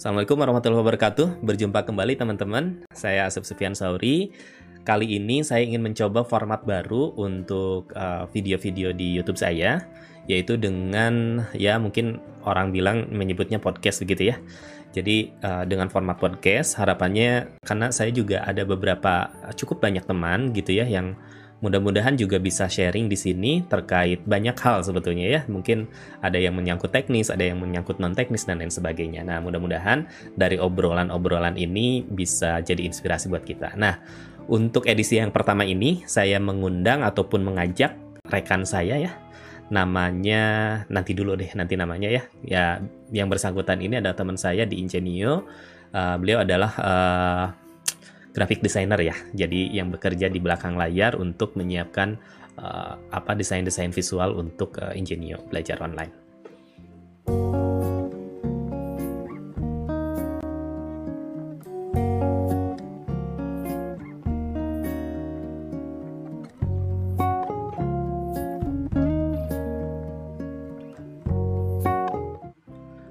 Assalamualaikum warahmatullahi wabarakatuh. Berjumpa kembali teman-teman. Saya Asep Sufian Sauri. Kali ini saya ingin mencoba format baru untuk uh, video-video uh, di YouTube saya, yaitu dengan ya mungkin orang bilang menyebutnya podcast begitu ya. Jadi uh, dengan format podcast harapannya karena saya juga ada beberapa cukup banyak teman gitu ya yang Mudah-mudahan juga bisa sharing di sini terkait banyak hal sebetulnya ya. Mungkin ada yang menyangkut teknis, ada yang menyangkut non teknis dan lain sebagainya. Nah, mudah-mudahan dari obrolan-obrolan ini bisa jadi inspirasi buat kita. Nah, untuk edisi yang pertama ini saya mengundang ataupun mengajak rekan saya ya. Namanya nanti dulu deh, nanti namanya ya. Ya, yang bersangkutan ini adalah teman saya di Ingenio. Uh, beliau adalah uh, graphic designer ya. Jadi yang bekerja di belakang layar untuk menyiapkan uh, apa desain-desain visual untuk uh, Ingenio belajar online.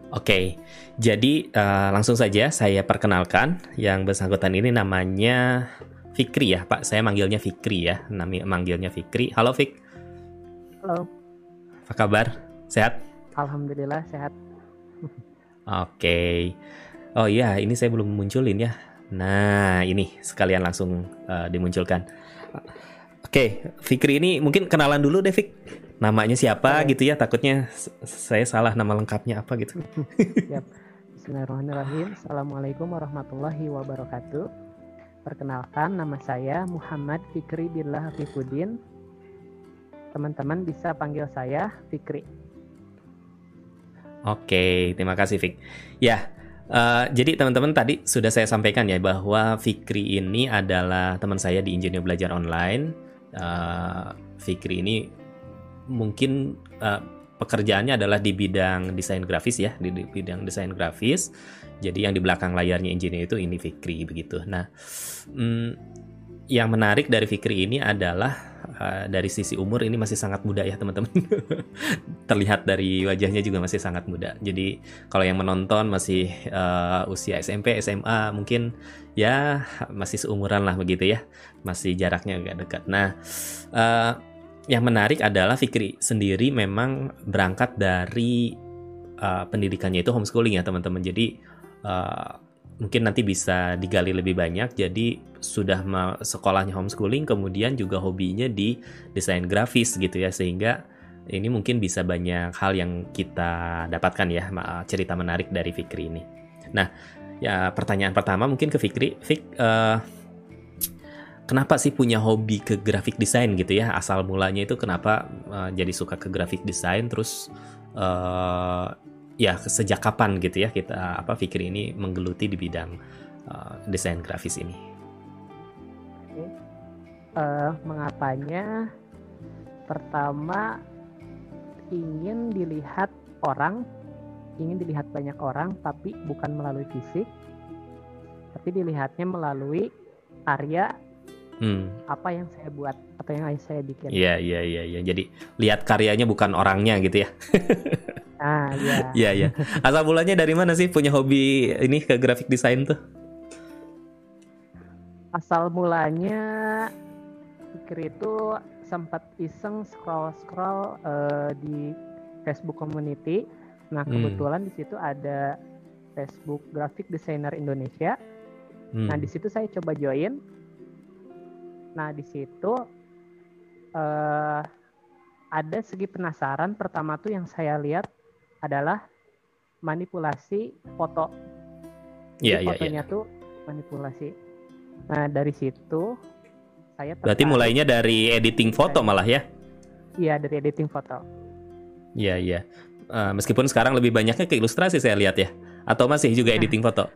Oke, okay. Jadi uh, langsung saja saya perkenalkan yang bersangkutan ini namanya Fikri ya, Pak. Saya manggilnya Fikri ya, namanya manggilnya Fikri. Halo Fik. Halo. Apa kabar? Sehat? Alhamdulillah sehat. Oke. Okay. Oh iya, ini saya belum munculin ya. Nah, ini sekalian langsung uh, dimunculkan. Oke, okay, Fikri ini mungkin kenalan dulu deh, Fik namanya siapa gitu ya takutnya saya salah nama lengkapnya apa gitu. Yap. Bismillahirrahmanirrahim. Assalamualaikum warahmatullahi wabarakatuh. Perkenalkan nama saya Muhammad Fikri Billah Hafifuddin. Teman-teman bisa panggil saya Fikri. Oke, terima kasih Fik. Ya, uh, jadi teman-teman tadi sudah saya sampaikan ya bahwa Fikri ini adalah teman saya di Injilnya Belajar Online. Uh, Fikri ini mungkin uh, pekerjaannya adalah di bidang desain grafis ya, di, bidang desain grafis. Jadi yang di belakang layarnya engineer itu ini Fikri begitu. Nah, hmm, yang menarik dari Fikri ini adalah uh, dari sisi umur ini masih sangat muda ya teman-teman. Terlihat dari wajahnya juga masih sangat muda. Jadi kalau yang menonton masih uh, usia SMP, SMA mungkin ya masih seumuran lah begitu ya. Masih jaraknya agak dekat. Nah, uh, yang menarik adalah Fikri sendiri memang berangkat dari uh, pendidikannya itu homeschooling ya teman-teman. Jadi uh, mungkin nanti bisa digali lebih banyak. Jadi sudah sekolahnya homeschooling, kemudian juga hobinya di desain grafis gitu ya, sehingga ini mungkin bisa banyak hal yang kita dapatkan ya cerita menarik dari Fikri ini. Nah, ya pertanyaan pertama mungkin ke Fikri, Fik, uh, kenapa sih punya hobi ke graphic design gitu ya? Asal mulanya itu kenapa uh, jadi suka ke graphic design terus uh, ya sejak kapan gitu ya kita apa pikir ini menggeluti di bidang uh, desain grafis ini? Uh, mengapanya? Pertama ingin dilihat orang ingin dilihat banyak orang tapi bukan melalui fisik tapi dilihatnya melalui karya hmm. apa yang saya buat apa yang saya bikin iya iya iya ya. jadi lihat karyanya bukan orangnya gitu ya ah iya iya iya asal mulanya dari mana sih punya hobi ini ke graphic design tuh asal mulanya pikir itu sempat iseng scroll scroll uh, di Facebook community nah hmm. kebetulan hmm. di situ ada Facebook Graphic Designer Indonesia hmm. nah di situ saya coba join Nah, di situ uh, ada segi penasaran. Pertama tuh yang saya lihat adalah manipulasi foto. Iya, iya, fotonya yeah. tuh manipulasi. Nah, dari situ saya tertarik. Berarti mulainya dari editing foto malah ya? Iya, dari editing foto. Iya, iya. Uh, meskipun sekarang lebih banyaknya ke ilustrasi saya lihat ya. Atau masih juga nah. editing foto?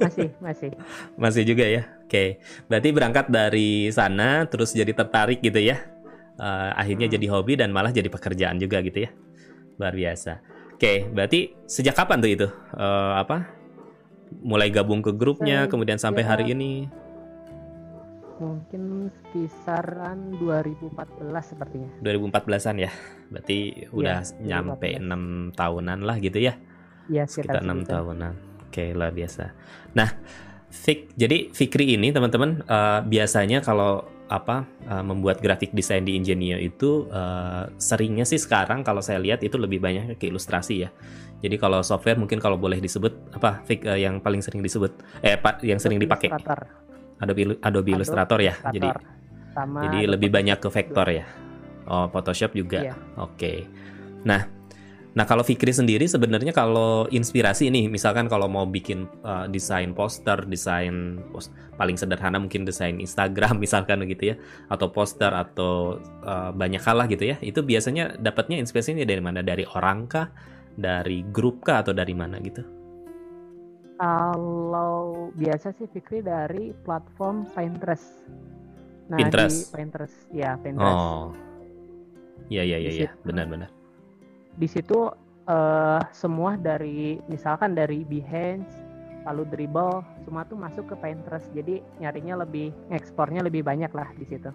Masih masih. Masih juga ya? Oke. Berarti berangkat dari sana terus jadi tertarik gitu ya? Uh, akhirnya hmm. jadi hobi dan malah jadi pekerjaan juga gitu ya? Luar biasa. Oke berarti sejak kapan tuh itu? Uh, apa? Mulai gabung ke grupnya Saya, kemudian sampai ya, hari ini? Mungkin kisaran 2014 sepertinya. 2014an ya? Berarti udah ya, nyampe enam tahunan lah gitu ya? Iya sekitar enam tahunan Oke, luar biasa. Nah, Fik, jadi Fikri ini teman-teman uh, biasanya kalau apa uh, membuat grafik desain di Ingenio itu uh, seringnya sih sekarang kalau saya lihat itu lebih banyak ke ilustrasi ya. Jadi kalau software mungkin kalau boleh disebut apa Fik uh, yang paling sering disebut eh pak yang sering dipakai Adobe Adobe Illustrator ya. Jadi Sama jadi lebih banyak ke vektor ya. Oh, Photoshop juga. Iya. Oke. Okay. Nah, Nah kalau Fikri sendiri sebenarnya kalau inspirasi ini, misalkan kalau mau bikin uh, desain poster, desain post, paling sederhana mungkin desain Instagram misalkan gitu ya, atau poster atau uh, banyak hal lah gitu ya, itu biasanya dapatnya inspirasinya dari mana? Dari orang kah? Dari grup kah? Atau dari mana gitu? Kalau biasa sih Fikri dari platform Pinterest. Nah, Pinterest. Di Pinterest, ya Pinterest. Oh, iya iya iya, ya. benar-benar di situ uh, semua dari misalkan dari Behance lalu Dribble semua tuh masuk ke Pinterest jadi nyarinya lebih ekspornya lebih banyak lah di situ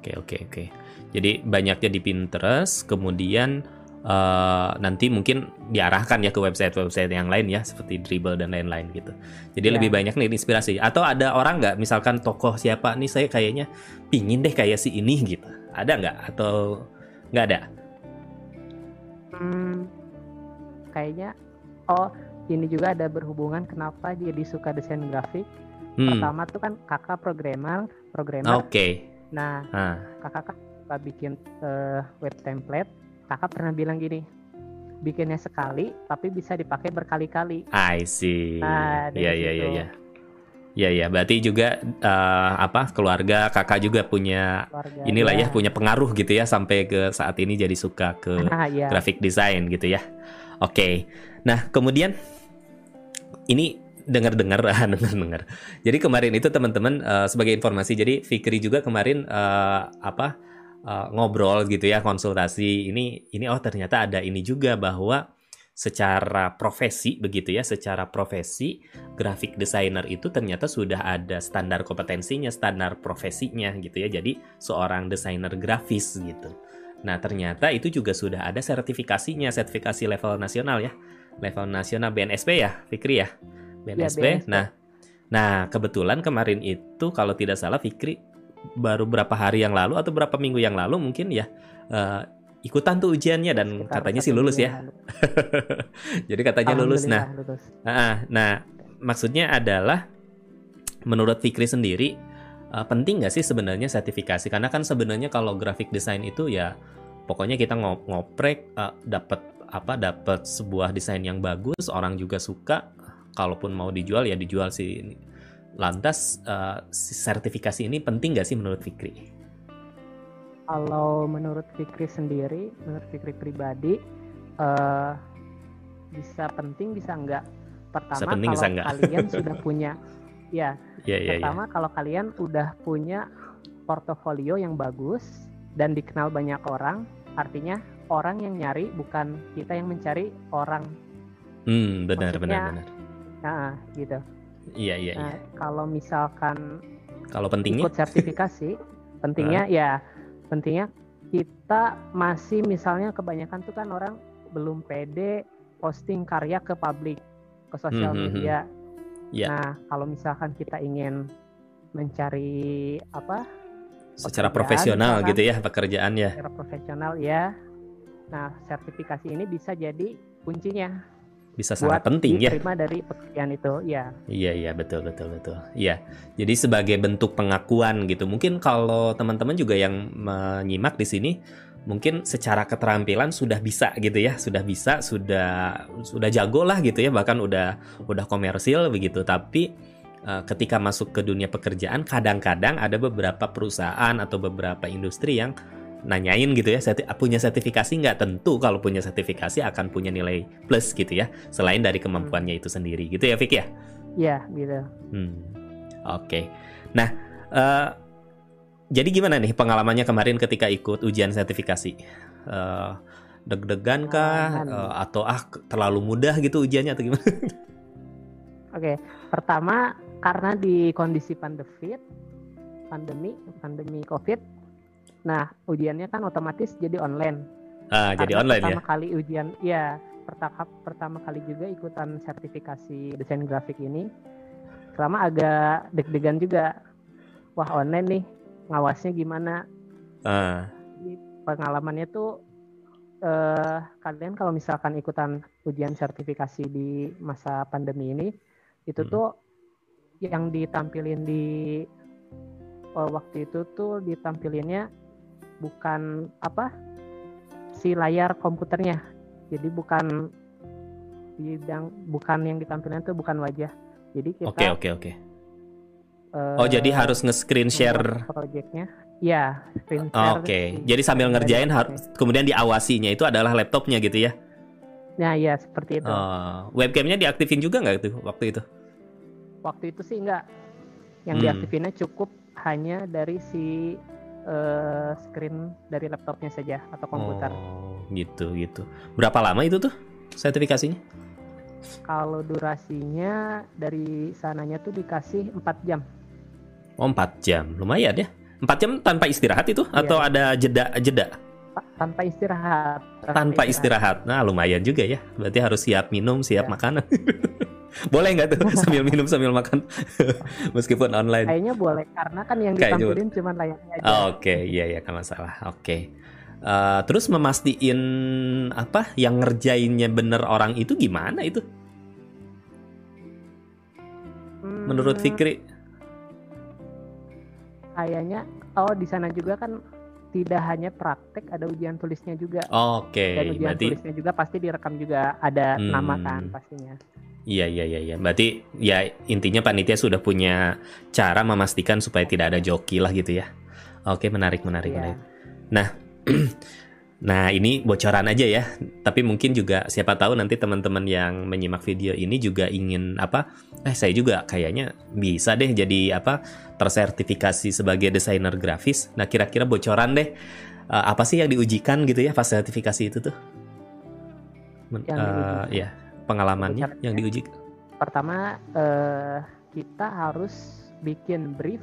oke oke oke jadi banyaknya di Pinterest kemudian uh, nanti mungkin diarahkan ya ke website-website yang lain ya seperti Dribble dan lain-lain gitu. Jadi yeah. lebih banyak nih inspirasi. Atau ada orang nggak misalkan tokoh siapa nih saya kayaknya pingin deh kayak si ini gitu. Ada nggak atau nggak ada? Hmm, kayaknya oh ini juga ada berhubungan kenapa jadi suka desain grafik. Hmm. Pertama tuh kan kakak programmer, programmer. Oke. Okay. Nah, ah. kakak kan suka bikin uh, web template. Kakak pernah bilang gini, bikinnya sekali tapi bisa dipakai berkali-kali. I see. Nah, iya iya iya iya. Ya ya, berarti juga uh, apa keluarga kakak juga punya keluarga, inilah ya. ya punya pengaruh gitu ya sampai ke saat ini jadi suka ke ah, ya. graphic design gitu ya. Oke, okay. nah kemudian ini dengar-dengar dengar-dengar. Jadi kemarin itu teman-teman uh, sebagai informasi, jadi Fikri juga kemarin uh, apa uh, ngobrol gitu ya konsultasi ini ini oh ternyata ada ini juga bahwa secara profesi begitu ya, secara profesi graphic designer itu ternyata sudah ada standar kompetensinya, standar profesinya gitu ya. Jadi seorang desainer grafis gitu. Nah, ternyata itu juga sudah ada sertifikasinya, sertifikasi level nasional ya. Level nasional BNSP ya, Fikri ya. BNSP. Ya, BNSP. Nah, nah kebetulan kemarin itu kalau tidak salah Fikri baru berapa hari yang lalu atau berapa minggu yang lalu mungkin ya uh, ikutan tuh ujiannya dan Sekitar katanya sih lulus ya. Jadi katanya lulus. Nah, lulus. nah, nah maksudnya adalah menurut Fikri sendiri uh, penting nggak sih sebenarnya sertifikasi? Karena kan sebenarnya kalau graphic design itu ya pokoknya kita ngop ngoprek uh, dapat apa dapat sebuah desain yang bagus, orang juga suka. Kalaupun mau dijual ya dijual sih. Lantas uh, sertifikasi ini penting nggak sih menurut Fikri? Kalau menurut Fikri sendiri, menurut Fikri pribadi, uh, bisa penting bisa enggak. Pertama penting, kalau enggak. kalian sudah punya, ya. Yeah, yeah, pertama yeah. kalau kalian udah punya portofolio yang bagus dan dikenal banyak orang, artinya orang yang nyari bukan kita yang mencari orang. Hmm, benar, Maksudnya, benar, benar. Nah, gitu. Iya, iya, nah, iya. Kalau misalkan kalau pentingnya ikut sertifikasi, pentingnya uh. ya pentingnya kita masih misalnya kebanyakan tuh kan orang belum pede posting karya ke publik ke sosial mm -hmm. media. Yeah. Nah kalau misalkan kita ingin mencari apa? Secara profesional gitu ya pekerjaan ya. Secara profesional ya. Nah sertifikasi ini bisa jadi kuncinya bisa sangat penting ya. Terima dari pekerjaan itu, ya. Iya iya betul betul betul. Iya. Jadi sebagai bentuk pengakuan gitu. Mungkin kalau teman-teman juga yang menyimak di sini mungkin secara keterampilan sudah bisa gitu ya, sudah bisa, sudah sudah jago lah gitu ya, bahkan udah udah komersil begitu. Tapi uh, ketika masuk ke dunia pekerjaan kadang-kadang ada beberapa perusahaan atau beberapa industri yang nanyain gitu ya serti punya sertifikasi nggak tentu kalau punya sertifikasi akan punya nilai plus gitu ya selain dari kemampuannya itu sendiri gitu ya Vick ya Iya gitu hmm. oke okay. nah uh, jadi gimana nih pengalamannya kemarin ketika ikut ujian sertifikasi uh, deg-degan kah uh, atau ah terlalu mudah gitu ujiannya atau gimana oke okay. pertama karena di kondisi pandemi pandemi pandemi covid Nah, ujiannya kan otomatis jadi online. Ah, jadi online pertama ya. Pertama kali ujian, ya, pertama pertama kali juga ikutan sertifikasi desain grafik ini. Selama agak deg-degan juga. Wah online nih, ngawasnya gimana? Uh. pengalamannya tuh uh, kalian kalau misalkan ikutan ujian sertifikasi di masa pandemi ini, itu hmm. tuh yang ditampilin di uh, waktu itu tuh ditampilinnya bukan apa si layar komputernya. Jadi bukan bidang bukan yang ditampilkan itu bukan wajah. Jadi kita oke oke oke. uh, oh jadi harus nge-screen share. projectnya. Ya screen share oke. okay. jadi sambil ngerjain harus kemudian diawasinya itu adalah laptopnya gitu ya? Nah ya seperti itu. Uh, webcamnya diaktifin juga nggak itu waktu itu? Waktu itu sih enggak yang hmm. diaktifinnya cukup hanya dari si uh, screen dari laptopnya saja atau komputer. Oh, gitu gitu. Berapa lama itu tuh sertifikasinya? Kalau durasinya dari sananya tuh dikasih 4 jam. Oh, 4 jam. Lumayan ya. 4 jam tanpa istirahat itu iya. atau ada jeda jeda? Tanpa istirahat. Tanpa, istirahat. istirahat. Nah, lumayan juga ya. Berarti harus siap minum, siap ya. makanan. boleh nggak tuh sambil minum sambil makan meskipun online? Kayaknya boleh karena kan yang ditampilin cuma layarnya aja. Oh, Oke, okay. iya ya kan masalah. Oke. Okay. Uh, eh, terus memastiin apa yang ngerjainnya bener orang itu gimana itu? Hmm, Menurut Fikri? Kayaknya oh di sana juga kan tidak hanya praktek, ada ujian tulisnya juga. Oke. Okay, Dan ujian berarti... tulisnya juga pasti direkam juga ada hmm. nama kan pastinya. Iya iya iya iya. Berarti ya intinya panitia sudah punya cara memastikan supaya tidak ada joki lah gitu ya. Oke, menarik menarik iya. menarik. Nah, nah ini bocoran aja ya. Tapi mungkin juga siapa tahu nanti teman-teman yang menyimak video ini juga ingin apa? Eh saya juga kayaknya bisa deh jadi apa? tersertifikasi sebagai desainer grafis. Nah, kira-kira bocoran deh uh, apa sih yang diujikan gitu ya pas sertifikasi itu tuh? Men, uh, ya pengalamannya Bicara, yang diuji? Pertama uh, kita harus bikin brief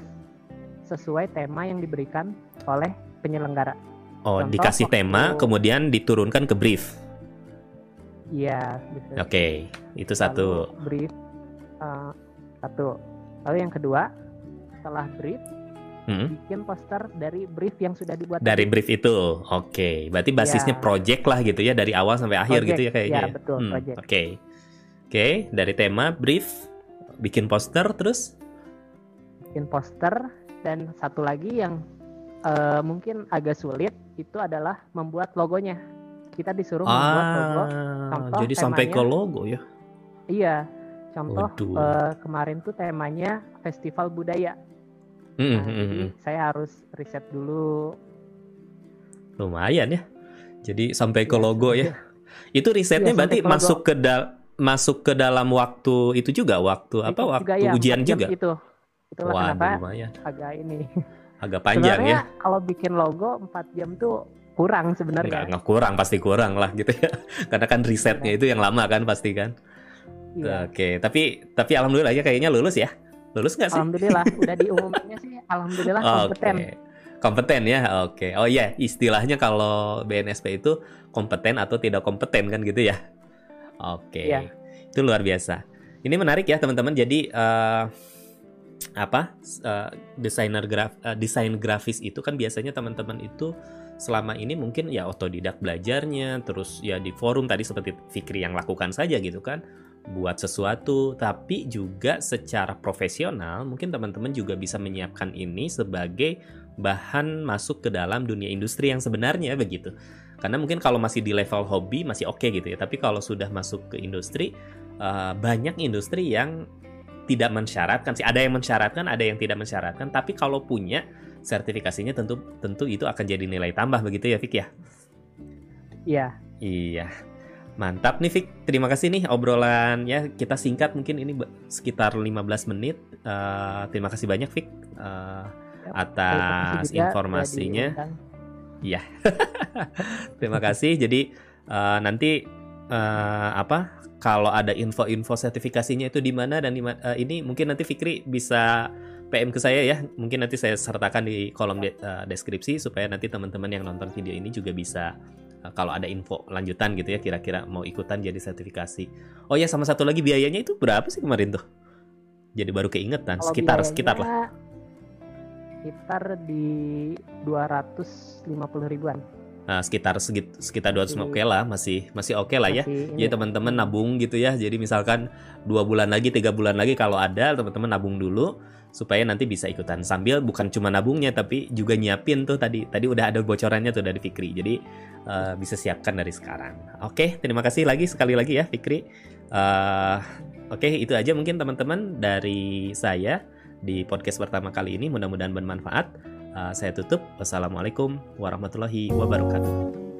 sesuai tema yang diberikan oleh penyelenggara. Oh, Contoh, dikasih waktu... tema kemudian diturunkan ke brief. Iya, Oke, okay, itu satu. brief uh, satu. Lalu yang kedua, setelah brief hmm? bikin poster dari brief yang sudah dibuat dari brief itu oke okay. berarti basisnya ya. project lah gitu ya dari awal sampai akhir project, gitu ya kayaknya ya, ya? betul hmm, oke okay. oke okay. dari tema brief bikin poster terus bikin poster dan satu lagi yang uh, mungkin agak sulit itu adalah membuat logonya kita disuruh ah, membuat logo contoh jadi temanya, sampai ke logo ya iya contoh uh, kemarin tuh temanya festival budaya Mm -hmm. jadi saya harus riset dulu. Lumayan ya. Jadi sampai ke iya, logo ya. Itu risetnya ya, berarti masuk ke dal masuk ke dalam waktu itu juga waktu itu apa waktu juga, ya, ujian juga. Itu. Itulah Wah, kenapa lumayan. agak ini. Agak panjang sebenarnya, ya. kalau bikin logo 4 jam tuh kurang sebenarnya. Enggak, enggak kurang, pasti kurang lah gitu ya. Karena kan risetnya itu yang lama kan pasti kan. Iya. Oke, tapi tapi alhamdulillah ya kayaknya lulus ya. Lulus nggak sih? Alhamdulillah, udah diumumnya sih alhamdulillah kompeten. Okay. Kompeten ya, oke. Okay. Oh iya, yeah. istilahnya kalau BNSP itu kompeten atau tidak kompeten kan gitu ya? Oke, okay. Iya. yeah. itu luar biasa. Ini menarik ya teman-teman. Jadi uh, apa uh, desainer graf uh, desain grafis itu kan biasanya teman-teman itu selama ini mungkin ya otodidak belajarnya terus ya di forum tadi seperti Fikri yang lakukan saja gitu kan buat sesuatu, tapi juga secara profesional mungkin teman-teman juga bisa menyiapkan ini sebagai bahan masuk ke dalam dunia industri yang sebenarnya begitu. Karena mungkin kalau masih di level hobi masih oke okay gitu ya, tapi kalau sudah masuk ke industri uh, banyak industri yang tidak mensyaratkan sih. Ada yang mensyaratkan, ada yang tidak mensyaratkan, tapi kalau punya sertifikasinya tentu tentu itu akan jadi nilai tambah begitu ya, Fik ya. Iya. Iya. Mantap nih Fik, terima kasih nih obrolan ya kita singkat mungkin ini sekitar 15 menit. Uh, terima kasih banyak Fik uh, atas informasinya. Iya. terima kasih. Jadi uh, nanti uh, apa kalau ada info-info sertifikasinya itu di mana dan di uh, ini mungkin nanti Fikri bisa PM ke saya ya. Mungkin nanti saya sertakan di kolom de uh, deskripsi supaya nanti teman-teman yang nonton video ini juga bisa kalau ada info lanjutan gitu ya kira-kira mau ikutan jadi sertifikasi. Oh ya sama satu lagi biayanya itu berapa sih kemarin tuh? Jadi baru keingetan Kalau sekitar biayanya sekitar lah. Sekitar di 250 ribuan. Nah, sekitar segit, sekitar 200 Masih- oke lah, masih masih oke lah ya. Masih ini Jadi teman-teman nabung gitu ya. Jadi misalkan dua bulan lagi, tiga bulan lagi kalau ada teman-teman nabung dulu supaya nanti bisa ikutan sambil bukan cuma nabungnya tapi juga nyiapin tuh tadi tadi udah ada bocorannya tuh dari Fikri. Jadi eh, bisa siapkan dari sekarang. Oke, terima kasih lagi sekali lagi ya Fikri. Eh, Oke, itu aja mungkin teman-teman dari saya di podcast pertama kali ini. Mudah-mudahan bermanfaat. Eh, saya tutup. Wassalamualaikum warahmatullahi wabarakatuh.